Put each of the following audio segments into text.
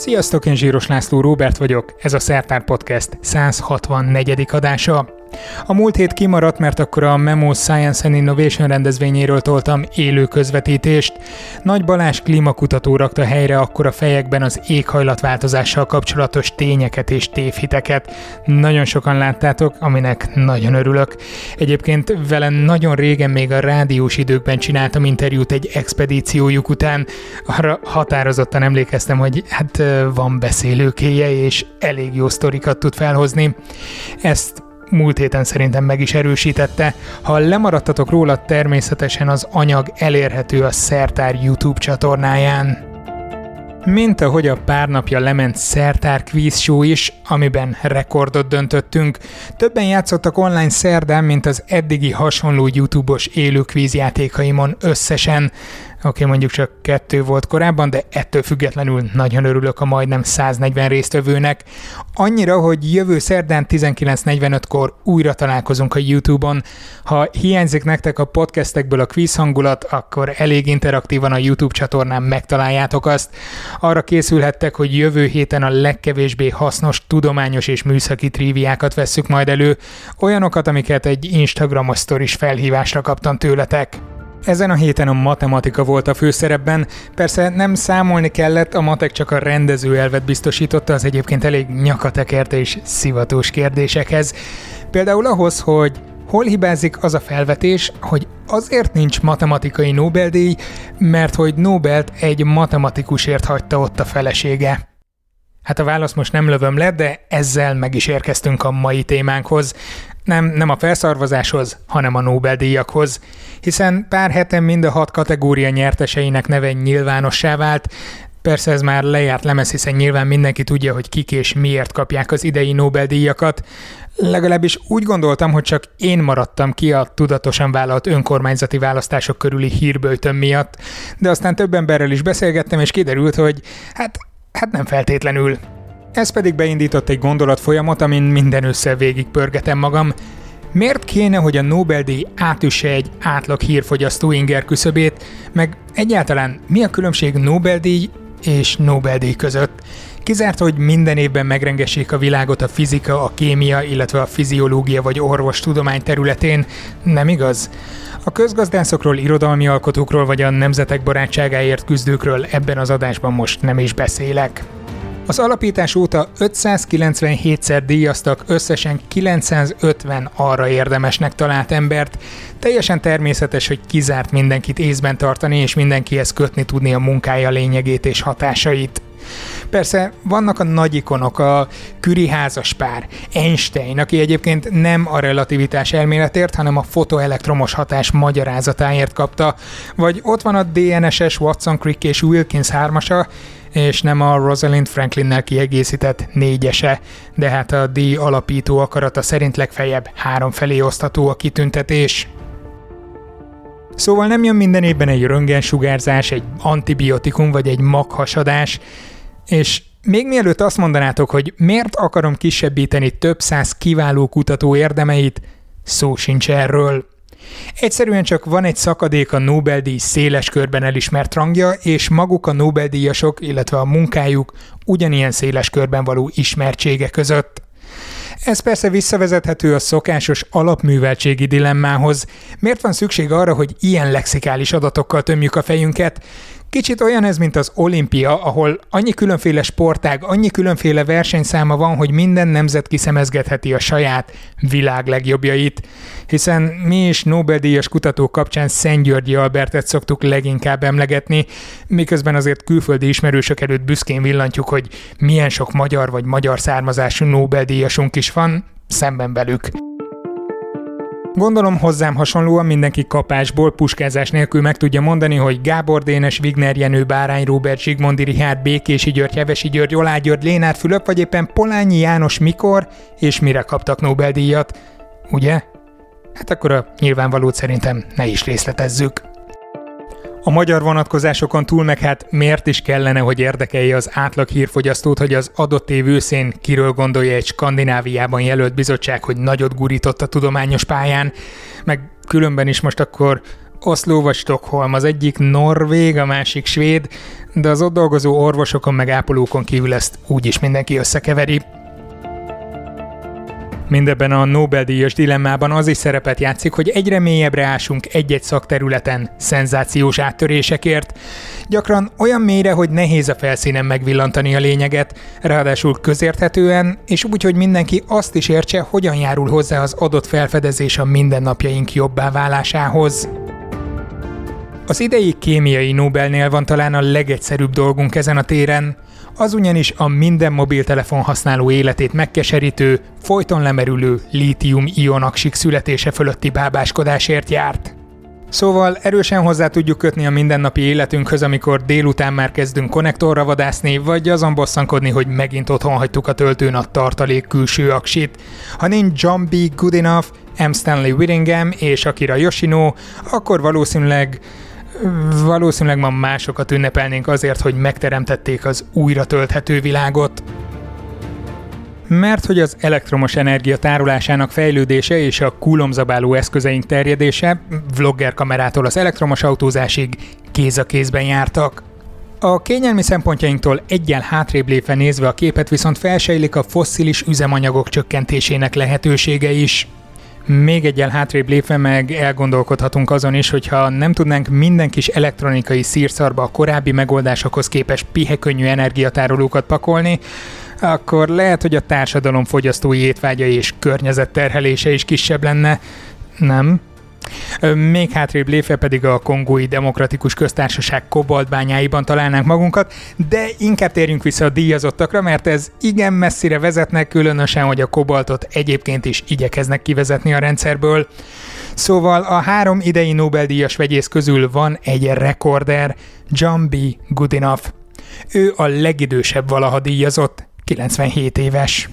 Sziasztok, én Zsíros László Róbert vagyok, ez a Szertár Podcast 164. adása. A múlt hét kimaradt, mert akkor a Memo Science and Innovation rendezvényéről toltam élő közvetítést. Nagy Balázs klímakutató rakta helyre akkor a fejekben az éghajlatváltozással kapcsolatos tényeket és tévhiteket. Nagyon sokan láttátok, aminek nagyon örülök. Egyébként vele nagyon régen még a rádiós időkben csináltam interjút egy expedíciójuk után. Arra határozottan emlékeztem, hogy hát van beszélőkéje és elég jó sztorikat tud felhozni. Ezt múlt héten szerintem meg is erősítette. Ha lemaradtatok róla, természetesen az anyag elérhető a Szertár YouTube csatornáján. Mint ahogy a pár napja lement Szertár Quiz Show is, amiben rekordot döntöttünk, többen játszottak online szerdán, mint az eddigi hasonló YouTube-os élő kvízjátékaimon összesen. Okay, mondjuk csak kettő volt korábban, de ettől függetlenül nagyon örülök a majdnem 140 résztvevőnek. Annyira, hogy jövő szerdán 19.45-kor újra találkozunk a YouTube-on. Ha hiányzik nektek a podcastekből a quiz hangulat, akkor elég interaktívan a YouTube csatornán megtaláljátok azt. Arra készülhettek, hogy jövő héten a legkevésbé hasznos tudományos és műszaki triviákat vesszük majd elő, olyanokat, amiket egy Instagramos sztoris felhívásra kaptam tőletek. Ezen a héten a matematika volt a főszerepben, persze nem számolni kellett, a matek csak a rendező elvet biztosította az egyébként elég nyakatekert és szivatós kérdésekhez. Például ahhoz, hogy hol hibázik az a felvetés, hogy azért nincs matematikai Nobel-díj, mert hogy Nobelt egy matematikusért hagyta ott a felesége. Hát a válasz most nem lövöm le, de ezzel meg is érkeztünk a mai témánkhoz. Nem, nem a felszarvazáshoz, hanem a Nobel-díjakhoz. Hiszen pár heten mind a hat kategória nyerteseinek neve nyilvánossá vált, Persze ez már lejárt lemez, hiszen nyilván mindenki tudja, hogy kik és miért kapják az idei Nobel-díjakat. Legalábbis úgy gondoltam, hogy csak én maradtam ki a tudatosan vállalt önkormányzati választások körüli hírbőtöm miatt, de aztán több emberrel is beszélgettem, és kiderült, hogy hát, hát nem feltétlenül. Ez pedig beindított egy gondolatfolyamot, amin minden össze végig pörgetem magam. Miért kéne, hogy a Nobel-díj átüsse egy átlag hírfogyasztó inger küszöbét, meg egyáltalán mi a különbség Nobel-díj és Nobel-díj között? Kizárt, hogy minden évben megrengessék a világot a fizika, a kémia, illetve a fiziológia vagy orvostudomány területén, nem igaz? A közgazdászokról, irodalmi alkotókról vagy a nemzetek barátságáért küzdőkről ebben az adásban most nem is beszélek. Az alapítás óta 597-szer díjaztak összesen 950 arra érdemesnek talált embert. Teljesen természetes, hogy kizárt mindenkit észben tartani, és mindenkihez kötni tudni a munkája lényegét és hatásait. Persze vannak a nagy ikonok, a Curie házaspár, Einstein, aki egyébként nem a relativitás elméletért, hanem a fotoelektromos hatás magyarázatáért kapta, vagy ott van a DNS-es Watson Crick és Wilkins hármasa, és nem a Rosalind Franklinnel kiegészített négyese, de hát a díj alapító akarata szerint legfeljebb három felé osztható a kitüntetés. Szóval nem jön minden évben egy röntgensugárzás, egy antibiotikum vagy egy maghasadás, és még mielőtt azt mondanátok, hogy miért akarom kisebbíteni több száz kiváló kutató érdemeit, szó sincs erről. Egyszerűen csak van egy szakadék a Nobel-díj széles körben elismert rangja, és maguk a Nobel-díjasok, illetve a munkájuk ugyanilyen széles körben való ismertsége között. Ez persze visszavezethető a szokásos alapműveltségi dilemmához. Miért van szükség arra, hogy ilyen lexikális adatokkal tömjük a fejünket? Kicsit olyan ez, mint az olimpia, ahol annyi különféle sportág, annyi különféle versenyszáma van, hogy minden nemzet kiszemezgetheti a saját világ legjobbjait. Hiszen mi is Nobel-díjas kutatók kapcsán Szent Györgyi Albertet szoktuk leginkább emlegetni, miközben azért külföldi ismerősök előtt büszkén villantjuk, hogy milyen sok magyar vagy magyar származású Nobel-díjasunk is van, szemben velük. Gondolom hozzám hasonlóan mindenki kapásból, puskázás nélkül meg tudja mondani, hogy Gábor Dénes, Vigner Jenő, Bárány, Róbert, Zsigmondi, Rihárd, Békési György, Hevesi György, Olá György, Lénár Fülöp, vagy éppen Polányi János mikor és mire kaptak Nobel-díjat. Ugye? Hát akkor a nyilvánvalót szerintem ne is részletezzük. A magyar vonatkozásokon túl meg hát miért is kellene, hogy érdekelje az átlag hírfogyasztót, hogy az adott év őszén kiről gondolja egy Skandináviában jelölt bizottság, hogy nagyot gurított a tudományos pályán, meg különben is most akkor Oszló vagy Stockholm, az egyik norvég, a másik svéd, de az ott dolgozó orvosokon meg ápolókon kívül ezt úgyis mindenki összekeveri. Mindebben a Nobel-díjas dilemmában az is szerepet játszik, hogy egyre mélyebbre ásunk egy-egy szakterületen szenzációs áttörésekért. Gyakran olyan mélyre, hogy nehéz a felszínen megvillantani a lényeget, ráadásul közérthetően, és úgy, hogy mindenki azt is értse, hogyan járul hozzá az adott felfedezés a mindennapjaink jobbá válásához. Az idei kémiai Nobelnél van talán a legegyszerűbb dolgunk ezen a téren, az ugyanis a minden mobiltelefon használó életét megkeserítő, folyton lemerülő lítium-ion aksik születése fölötti bábáskodásért járt. Szóval erősen hozzá tudjuk kötni a mindennapi életünkhöz, amikor délután már kezdünk konnektorra vadászni, vagy azon bosszankodni, hogy megint otthon hagytuk a töltőn a tartalék külső aksit. Ha nincs John B. Goodenough, M. Stanley Whittingham és Akira Yoshino, akkor valószínűleg valószínűleg ma másokat ünnepelnénk azért, hogy megteremtették az újra tölthető világot. Mert hogy az elektromos energia tárolásának fejlődése és a kulomzabáló eszközeink terjedése, vlogger kamerától az elektromos autózásig kéz a kézben jártak. A kényelmi szempontjainktól egyel hátrébb lépve nézve a képet viszont felsejlik a fosszilis üzemanyagok csökkentésének lehetősége is. Még egyel hátrébb lépve meg elgondolkodhatunk azon is, hogyha nem tudnánk minden kis elektronikai szírszarba a korábbi megoldásokhoz képest pihekönnyű energiatárolókat pakolni, akkor lehet, hogy a társadalom fogyasztói étvágya és környezetterhelése is kisebb lenne. Nem? Még hátrébb lépve pedig a Kongói Demokratikus Köztársaság kobaltbányáiban találnánk magunkat, de inkább térjünk vissza a díjazottakra, mert ez igen messzire vezetnek, különösen, hogy a kobaltot egyébként is igyekeznek kivezetni a rendszerből. Szóval a három idei Nobel-díjas vegyész közül van egy rekorder, John B. Goodenough. Ő a legidősebb valaha díjazott, 97 éves.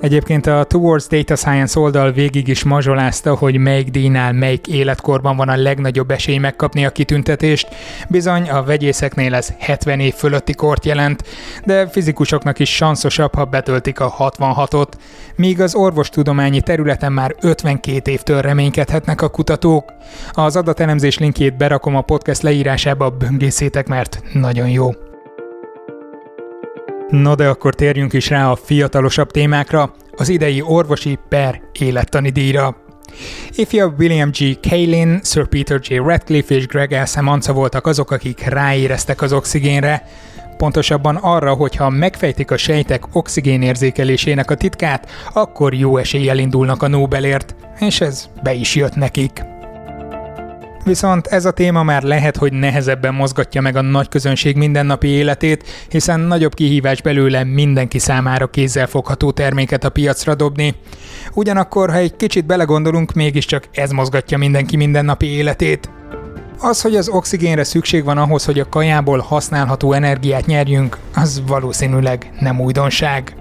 Egyébként a Towards Data Science oldal végig is mazsolázta, hogy melyik díjnál melyik életkorban van a legnagyobb esély megkapni a kitüntetést. Bizony, a vegyészeknél ez 70 év fölötti kort jelent, de fizikusoknak is sanszosabb, ha betöltik a 66-ot, míg az orvostudományi területen már 52 évtől reménykedhetnek a kutatók. Az adatelemzés linkjét berakom a podcast leírásába, böngészétek, mert nagyon jó. No de akkor térjünk is rá a fiatalosabb témákra, az idei orvosi per élettani díjra. Ifjabb William G. Kaelin, Sir Peter J. Radcliffe és Greg L. Samanza voltak azok, akik ráéreztek az oxigénre, pontosabban arra, hogy ha megfejtik a sejtek oxigénérzékelésének a titkát, akkor jó eséllyel indulnak a Nobelért, és ez be is jött nekik. Viszont ez a téma már lehet, hogy nehezebben mozgatja meg a nagy közönség mindennapi életét, hiszen nagyobb kihívás belőle mindenki számára kézzelfogható terméket a piacra dobni. Ugyanakkor, ha egy kicsit belegondolunk, mégiscsak ez mozgatja mindenki mindennapi életét. Az, hogy az oxigénre szükség van ahhoz, hogy a kajából használható energiát nyerjünk, az valószínűleg nem újdonság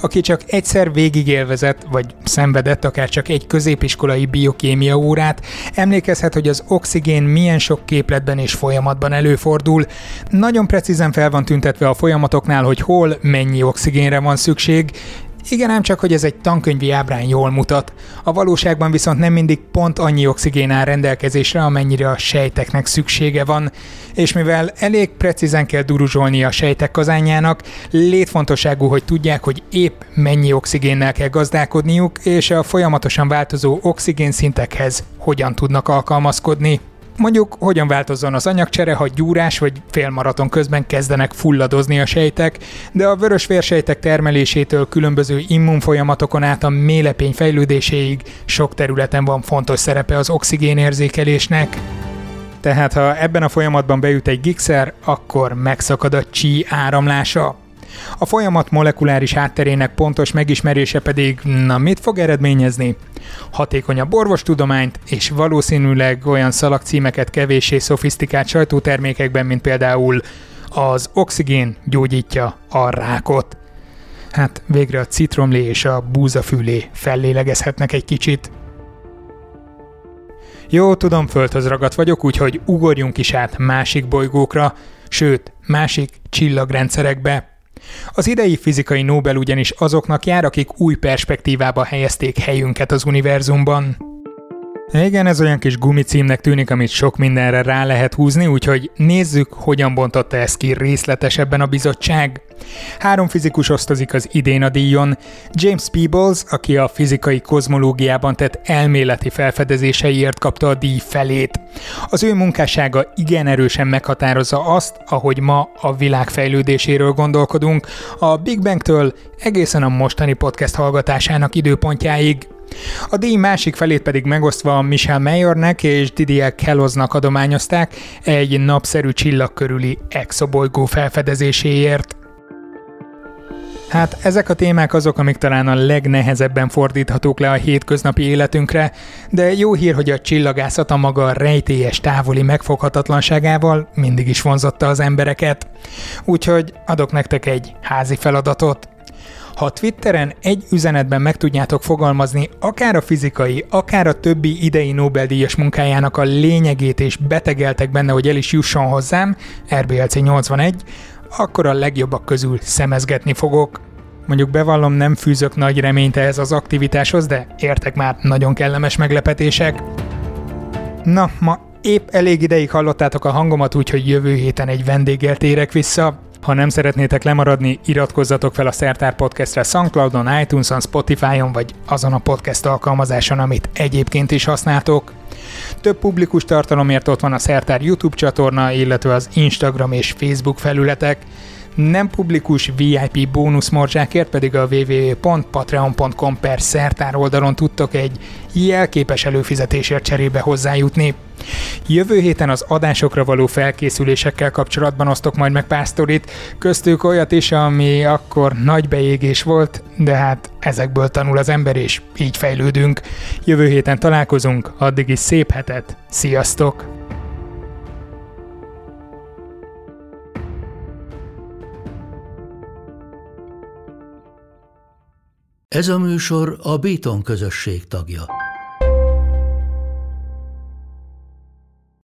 aki csak egyszer végigélvezett, vagy szenvedett akár csak egy középiskolai biokémia órát, emlékezhet, hogy az oxigén milyen sok képletben és folyamatban előfordul. Nagyon precízen fel van tüntetve a folyamatoknál, hogy hol mennyi oxigénre van szükség, igen, ám csak, hogy ez egy tankönyvi ábrán jól mutat. A valóságban viszont nem mindig pont annyi oxigén áll rendelkezésre, amennyire a sejteknek szüksége van. És mivel elég precízen kell duruzsolni a sejtek kazányának, létfontosságú, hogy tudják, hogy épp mennyi oxigénnel kell gazdálkodniuk, és a folyamatosan változó oxigénszintekhez hogyan tudnak alkalmazkodni. Mondjuk, hogyan változzon az anyagcsere, ha gyúrás vagy félmaraton közben kezdenek fulladozni a sejtek, de a vörös vérsejtek termelésétől különböző immunfolyamatokon át a mélepény fejlődéséig sok területen van fontos szerepe az oxigénérzékelésnek. Tehát ha ebben a folyamatban beüt egy gigszer, akkor megszakad a csí áramlása. A folyamat molekuláris hátterének pontos megismerése pedig, na mit fog eredményezni? Hatékonyabb orvostudományt és valószínűleg olyan szalagcímeket kevéssé szofisztikált sajtótermékekben, mint például az oxigén gyógyítja a rákot. Hát végre a citromlé és a búzafülé fellélegezhetnek egy kicsit. Jó, tudom, földhöz ragadt vagyok, úgyhogy ugorjunk is át másik bolygókra, sőt, másik csillagrendszerekbe. Az idei fizikai Nobel ugyanis azoknak jár, akik új perspektívába helyezték helyünket az univerzumban. Igen, ez olyan kis gumicímnek tűnik, amit sok mindenre rá lehet húzni, úgyhogy nézzük, hogyan bontotta ezt ki részletesebben a bizottság. Három fizikus osztozik az idén a díjon. James Peebles, aki a fizikai kozmológiában tett elméleti felfedezéseiért kapta a díj felét. Az ő munkássága igen erősen meghatározza azt, ahogy ma a világ fejlődéséről gondolkodunk, a Big Bang-től egészen a mostani podcast hallgatásának időpontjáig. A díj másik felét pedig megosztva Michel Mayernek és Didier Kelloznak adományozták egy napszerű csillag körüli exobolygó felfedezéséért. Hát ezek a témák azok, amik talán a legnehezebben fordíthatók le a hétköznapi életünkre, de jó hír, hogy a csillagászat a maga rejtélyes távoli megfoghatatlanságával mindig is vonzotta az embereket. Úgyhogy adok nektek egy házi feladatot. Ha Twitteren egy üzenetben meg tudjátok fogalmazni akár a fizikai, akár a többi idei Nobel-díjas munkájának a lényegét és betegeltek benne, hogy el is jusson hozzám, RBLC 81, akkor a legjobbak közül szemezgetni fogok. Mondjuk bevallom, nem fűzök nagy reményt ehhez az aktivitáshoz, de értek már nagyon kellemes meglepetések. Na, ma épp elég ideig hallottátok a hangomat, úgyhogy jövő héten egy vendéggel térek vissza. Ha nem szeretnétek lemaradni, iratkozzatok fel a Szertár Podcastre Soundcloudon, iTunes-on, Spotify-on vagy azon a podcast alkalmazáson, amit egyébként is használtok. Több publikus tartalomért ott van a Szertár YouTube csatorna, illetve az Instagram és Facebook felületek. Nem publikus VIP bónuszmorzsákért pedig a www.patreon.com per szertár oldalon tudtok egy jelképes előfizetésért cserébe hozzájutni. Jövő héten az adásokra való felkészülésekkel kapcsolatban osztok majd meg pár köztük olyat is, ami akkor nagy beégés volt, de hát ezekből tanul az ember, és így fejlődünk. Jövő héten találkozunk, addig is szép hetet, sziasztok! Ez a műsor a Béton közösség tagja.